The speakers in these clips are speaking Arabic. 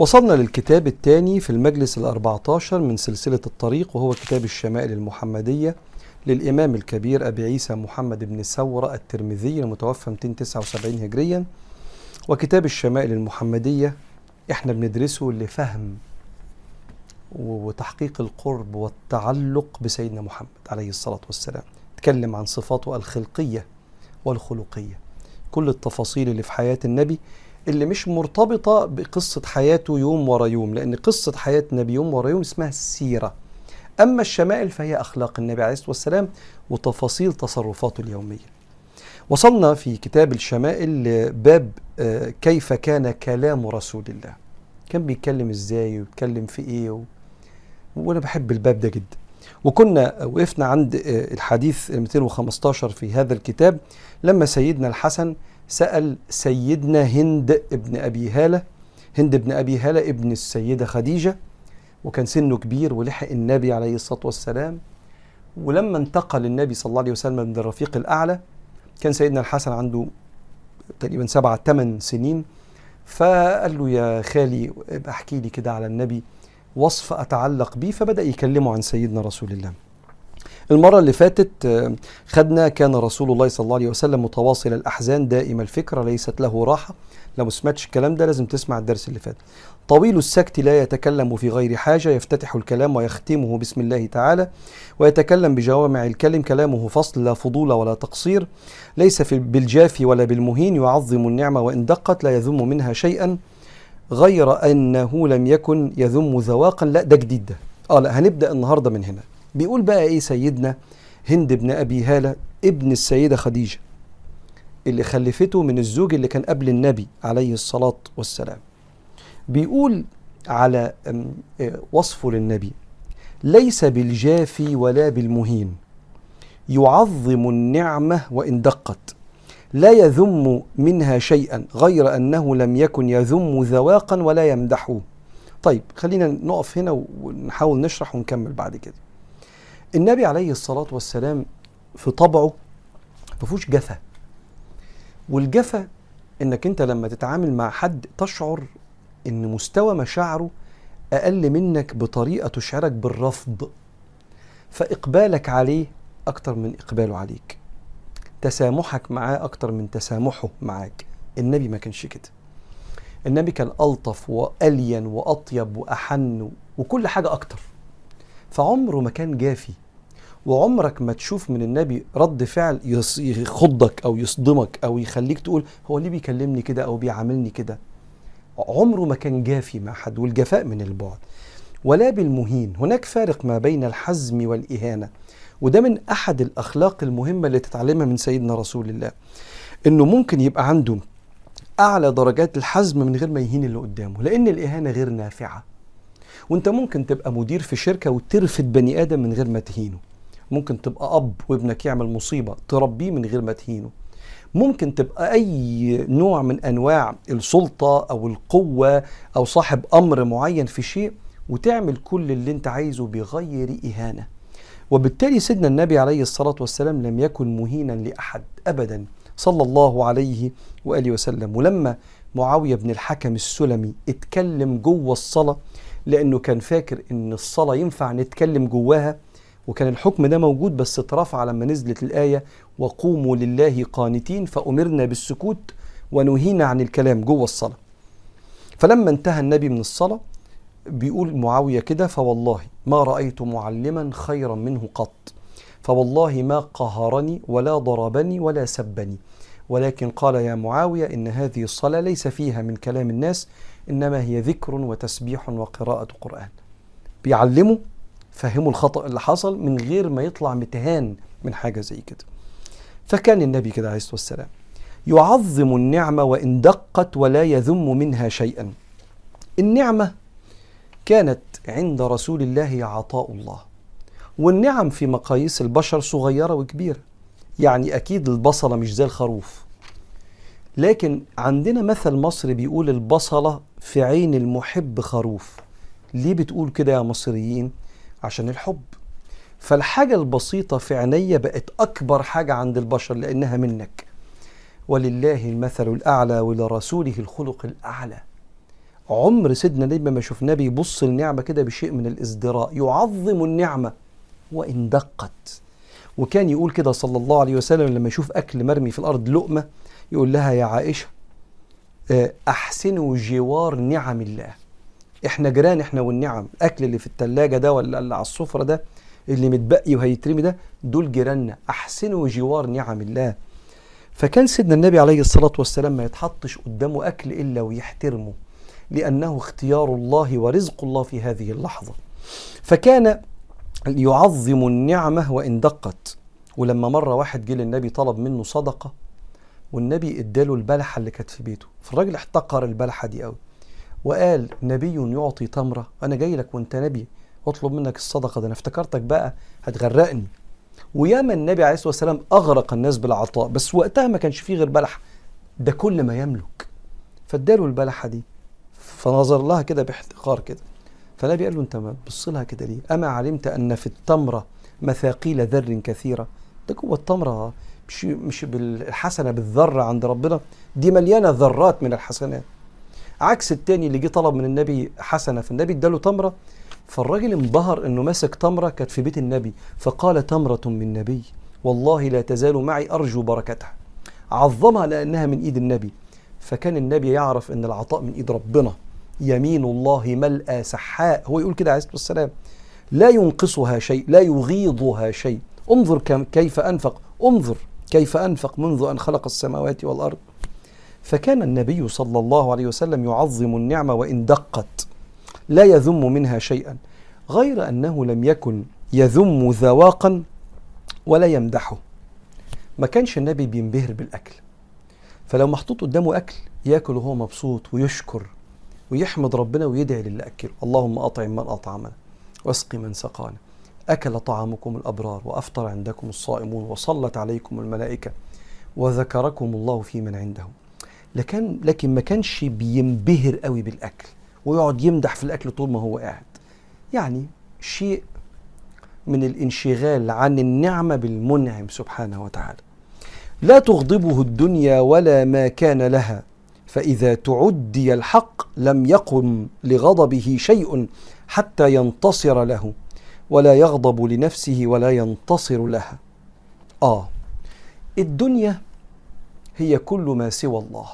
وصلنا للكتاب الثاني في المجلس ال14 من سلسلة الطريق وهو كتاب الشمائل المحمدية للإمام الكبير أبي عيسى محمد بن ثورة الترمذي المتوفى 279 هجريا. وكتاب الشمائل المحمدية إحنا بندرسه لفهم وتحقيق القرب والتعلق بسيدنا محمد عليه الصلاة والسلام. تكلم عن صفاته الخلقية والخلقية. كل التفاصيل اللي في حياة النبي اللي مش مرتبطة بقصة حياته يوم ورا يوم لأن قصة حياة النبي يوم ورا يوم اسمها السيرة. أما الشمائل فهي أخلاق النبي عليه الصلاة والسلام وتفاصيل تصرفاته اليومية. وصلنا في كتاب الشمائل لباب آه، كيف كان كلام رسول الله. كان بيتكلم إزاي ويتكلم في إيه و... وأنا بحب الباب ده جدا. وكنا وقفنا عند آه، الحديث 215 في هذا الكتاب لما سيدنا الحسن سأل سيدنا هند ابن أبي هالة هند ابن أبي هالة ابن السيدة خديجة وكان سنه كبير ولحق النبي عليه الصلاة والسلام. ولما انتقل النبي صلى الله عليه وسلم من الرفيق الأعلى كان سيدنا الحسن عنده تقريبا سبعة ثمان سنين. فقال له يا خالي احكي لي كده على النبي وصف أتعلق به فبدأ يكلمه عن سيدنا رسول الله. المرة اللي فاتت آه، خدنا كان رسول الله صلى الله عليه وسلم متواصل الأحزان دائم الفكرة ليست له راحة. لو ما سمعتش الكلام ده لازم تسمع الدرس اللي فات. طويل السكت لا يتكلم في غير حاجة يفتتح الكلام ويختمه بسم الله تعالى ويتكلم بجوامع الكلم كلامه فصل لا فضول ولا تقصير ليس في بالجافي ولا بالمهين يعظم النعمة وإن دقت لا يذم منها شيئا غير أنه لم يكن يذم ذواقا لا ده جديد ده. آه لا هنبدأ النهاردة من هنا. بيقول بقى إيه سيدنا هند بن أبي هالة ابن السيدة خديجة اللي خلفته من الزوج اللي كان قبل النبي عليه الصلاة والسلام. بيقول على آه، وصفه للنبي ليس بالجافي ولا بالمهين يعظم النعمة وإن دقت لا يذم منها شيئا غير أنه لم يكن يذم ذواقا ولا يمدحه. طيب خلينا نقف هنا ونحاول نشرح ونكمل بعد كده. النبي عليه الصلاة والسلام في طبعه ما فيهوش جفا. والجفا إنك أنت لما تتعامل مع حد تشعر إن مستوى مشاعره أقل منك بطريقة تشعرك بالرفض فإقبالك عليه أكتر من إقباله عليك. تسامحك معاه أكتر من تسامحه معاك. النبي ما كانش كده. النبي كان ألطف وألين وأطيب وأحن وكل حاجة أكتر. فعمره ما كان جافي. وعمرك ما تشوف من النبي رد فعل يخضك أو يصدمك أو يخليك تقول هو ليه بيكلمني كده أو بيعاملني كده. عمره ما كان جافي مع حد والجفاء من البعد. ولا بالمهين. هناك فارق ما بين الحزم والإهانة. وده من أحد الأخلاق المهمة اللي تتعلمها من سيدنا رسول الله. إنه ممكن يبقى عنده أعلى درجات الحزم من غير ما يهين اللي قدامه. لأن الإهانة غير نافعة. وانت ممكن تبقى مدير في شركة وترفد بني آدم من غير ما تهينه. ممكن تبقى أب وابنك يعمل مصيبة تربيه من غير ما تهينه. ممكن تبقى أي نوع من أنواع السلطة أو القوة أو صاحب أمر معين في شيء وتعمل كل اللي انت عايزه بغير إهانة. وبالتالي سيدنا النبي عليه الصلاة والسلام لم يكن مهينا لأحد ابدا. صلى الله عليه وآله وسلم. ولما معاوية بن الحكم السلمي اتكلم جوه الصلاة لأنه كان فاكر إن الصلاة ينفع نتكلم جواها وكان الحكم ده موجود بس اترفع لما نزلت الآية وقوموا لله قانتين فأمرنا بالسكوت ونهينا عن الكلام جوه الصلاة. فلما انتهى النبي من الصلاة بيقول معاوية كده فوالله ما رأيت معلما خيرا منه قط فوالله ما قهرني ولا ضربني ولا سبني ولكن قال يا معاوية إن هذه الصلاة ليس فيها من كلام الناس إنما هي ذكر وتسبيح وقراءة قرآن. بيعلمه فهموا الخطأ اللي حصل من غير ما يطلع متهان من حاجة زي كده. فكان النبي كده عليه الصلاة والسلام يعظم النعمة وإن دقت ولا يذم منها شيئا. النعمة كانت عند رسول الله عطاء الله. والنعم في مقاييس البشر صغيرة وكبيرة. يعني أكيد البصلة مش زي الخروف. لكن عندنا مثل مصري بيقول البصلة في عين المحب خروف. ليه بتقول كده يا مصريين؟ عشان الحب. فالحاجة البسيطة في عينيا بقت أكبر حاجة عند البشر لأنها منك. ولله المثل الأعلى ولرسوله الخلق الأعلى. عمر سيدنا النبي ما شفناه بيبص النعمة كده بشيء من الإزدراء. يعظم النعمة وإن دقت. وكان يقول كده صلى الله عليه وسلم لما يشوف أكل مرمي في الأرض لقمة يقول لها يا عائشة آه، أحسنوا جوار نعم الله. إحنا جيران إحنا والنعم. الأكل اللي في التلاجة ده ولا اللي على السفرة ده اللي متبقي وهيترمي ده دول جيراننا. احسنوا جوار نعم الله. فكان سيدنا النبي عليه الصلاة والسلام ما يتحطش قدامه أكل إلا ويحترمه لأنه اختيار الله ورزق الله في هذه اللحظة. فكان يعظم النعمة وإن دقت. ولما مرة واحد جه للنبي طلب منه صدقة والنبي اداله البلحة اللي كانت في بيته. فالراجل احتقر البلحة دي قوي. وقال نبي يعطي تمرة. أنا جاي لك وأنت نبي أطلب منك الصدقة ده أنا افتكرتك بقى هتغرقني. وياما النبي عليه الصلاة والسلام أغرق الناس بالعطاء. بس وقتها ما كانش فيه غير بلح. ده كل ما يملك. فاداله البلحة دي. فنظر لها كده باحتقار كده. فالنبي قال له أنت ما لها كده ليه؟ أما علمت أن في التمرة مثاقيل ذر كثيرة. ده جوه التمرة مش مش بالحسنة بالذرة عند ربنا. دي مليانة ذرات من الحسنات. عكس التاني اللي جه طلب من النبي حسنة فالنبي اداله تمرة. فالراجل انبهر إنه ماسك تمرة كانت في بيت النبي. فقال تمرة من نبي والله لا تزال معي أرجو بركتها. عظمها لأنها من إيد النبي. فكان النبي يعرف إن العطاء من إيد ربنا. يمين الله ملأى سحاء. هو يقول كده عليه الصلاة والسلام. لا ينقصها شيء لا يغيضها شيء. انظر كيف أنفق. انظر كيف أنفق منذ أن خلق السماوات والأرض. فكان النبي صلى الله عليه وسلم يعظم النعمه وإن دقت. لا يذم منها شيئا. غير أنه لم يكن يذم ذواقا ولا يمدحه. ما كانش النبي بينبهر بالأكل. فلو محطوط قدامه أكل يأكل وهو مبسوط ويشكر. ويحمد ربنا ويدعي للي أكله اللهم أطعم من أطعمنا واسقي من سقانا. أكل طعامكم الأبرار وأفطر عندكم الصائمون وصلت عليكم الملائكة وذكركم الله في من عنده لكن لكن ما كانش بينبهر قوي بالأكل ويقعد يمدح في الأكل طول ما هو قاعد. يعني شيء من الانشغال عن النعمة بالمنعم سبحانه وتعالى. لا تغضبه الدنيا ولا ما كان لها فإذا تعدي الحق لم يقم لغضبه شيء حتى ينتصر له ولا يغضب لنفسه ولا ينتصر لها آه الدنيا هي كل ما سوى الله.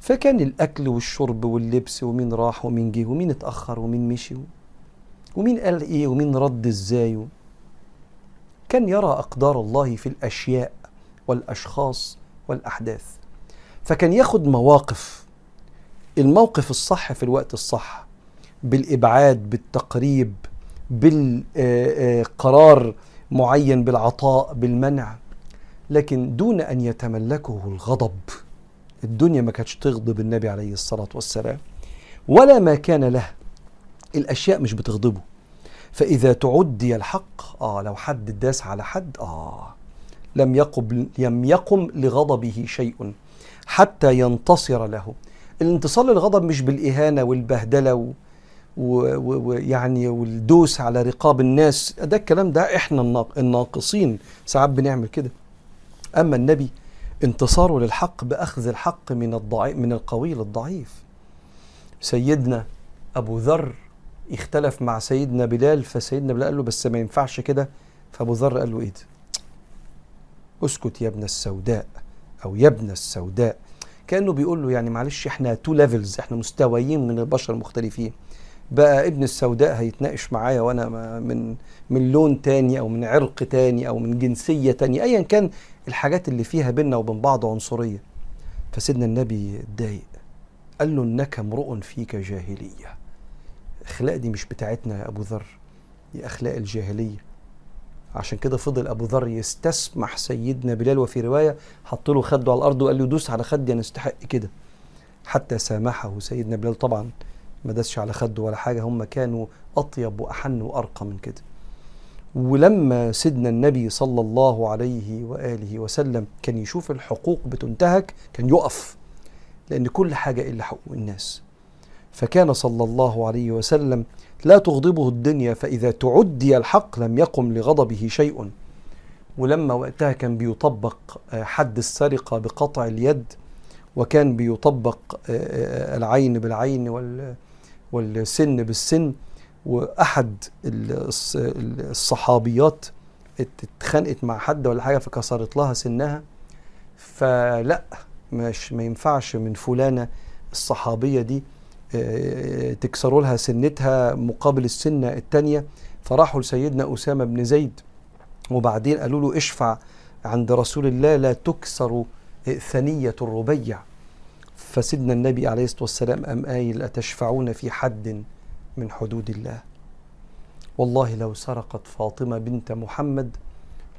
فكان الأكل والشرب واللبس ومين راح ومين جه ومين اتأخر ومين مشي ومين قال إيه ومين رد إزاي كان يرى أقدار الله في الأشياء والأشخاص والأحداث. فكان ياخد مواقف. الموقف الصح في الوقت الصح بالإبعاد بالتقريب بالقرار معين بالعطاء بالمنع. لكن دون أن يتملكه الغضب الدنيا ما كانتش تغضب النبي عليه الصلاة والسلام ولا ما كان له. الأشياء مش بتغضبه. فإذا تعدي الحق آه لو حد داس على حد آه لم يقم لم يقم لغضبه شيء. حتى ينتصر له. الانتصار للغضب مش بالإهانة والبهدلة ويعني والدوس على رقاب الناس. ده الكلام ده إحنا الناقصين. ساعات بنعمل كده. أما النبي انتصاره للحق بأخذ الحق من الضعيف من القوي للضعيف. سيدنا أبو ذر اختلف مع سيدنا بلال فسيدنا بلال قال له بس ما ينفعش كده. فأبو ذر قال له إيه ده؟ أسكت يا ابن السوداء. أو ابن السوداء. كأنه بيقول له يعني معلش إحنا two levels إحنا مستويين من البشر مختلفين بقى ابن السوداء هيتناقش معايا وأنا من من لون تاني أو من عرق تاني أو من جنسية تانية ايا كان الحاجات اللي فيها بيننا وبين بعض عنصرية. فسيدنا النبي اتضايق. قال له إنك امرؤ فيك جاهلية. الاخلاق دي مش بتاعتنا يا أبو ذر دي أخلاق الجاهلية. عشان كده فضل أبو ذر يستسمح سيدنا بلال وفي رواية حط له خده على الأرض وقال له دوس على خدي أنا استحق كده. حتى سامحه سيدنا بلال طبعا ما داسش على خده ولا حاجة هم كانوا أطيب وأحن وأرقى من كده. ولما سيدنا النبي صلى الله عليه وآله وسلم كان يشوف الحقوق بتنتهك كان يقف لأن كل حاجة إلا حقوق الناس. فكان صلى الله عليه وسلم لا تغضبه الدنيا فإذا تعدي الحق لم يقم لغضبه شيء. ولما وقتها كان بيطبق آه، حد السرقة بقطع اليد وكان بيطبق آه، العين بالعين وال- والسن بالسن وأحد الص- الصحابيات اتخانقت مع حد ولا حاجة فكسرت لها سنها. فلا مش ما ينفعش من فلانة الصحابية دي آه، تكسروا لها سنتها مقابل السنة التانية. فراحوا لسيدنا أسامة بن زيد وبعدين قالوا له اشفع عند رسول الله لا تكسر ثنية الربيع. فسيدنا النبي عليه الصلاة والسلام أم قايل أتشفعون في حد من حدود الله؟ والله لو سرقت فاطمة بنت محمد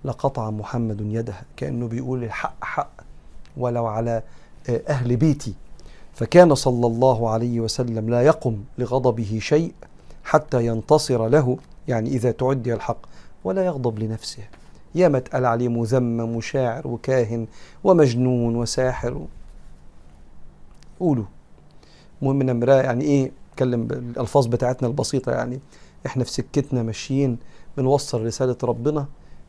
لقطع محمد يدها كأنه بيقول الحق حق ولو على أهل بيتي. فكان صلى الله عليه وسلم لا يقم لغضبه شيء حتى ينتصر له يعني إذا تعدي الحق ولا يغضب لنفسه. ياما اتقال عليه مذمم وشاعر وكاهن ومجنون وساحر. قولوا. المهم نمراه يعني إيه؟ اتكلم بالالفاظ بتاعتنا البسيطة يعني. إحنا في سكتنا ماشيين بنوصل رسالة ربنا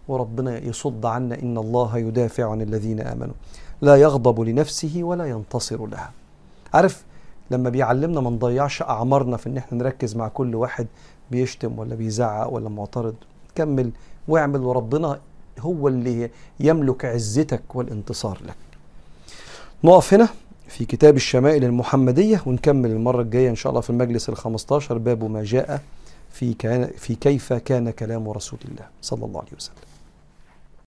وربنا يصد عنا إن الله يدافع عن الذين آمنوا. لا يغضب لنفسه ولا ينتصر لها. عارف لما بيعلمنا ما نضيعش أعمارنا في إن إحنا نركز مع كل واحد بيشتم ولا بيزعق ولا معترض كمل واعمل وربنا هو اللي يملك عزتك والانتصار لك. نقف هنا في كتاب الشمائل المحمدية ونكمل المرة الجاية إن شاء الله في المجلس الخمستاشر باب ما جاء في, كان في كيف كان كلام رسول الله صلى الله عليه وسلم.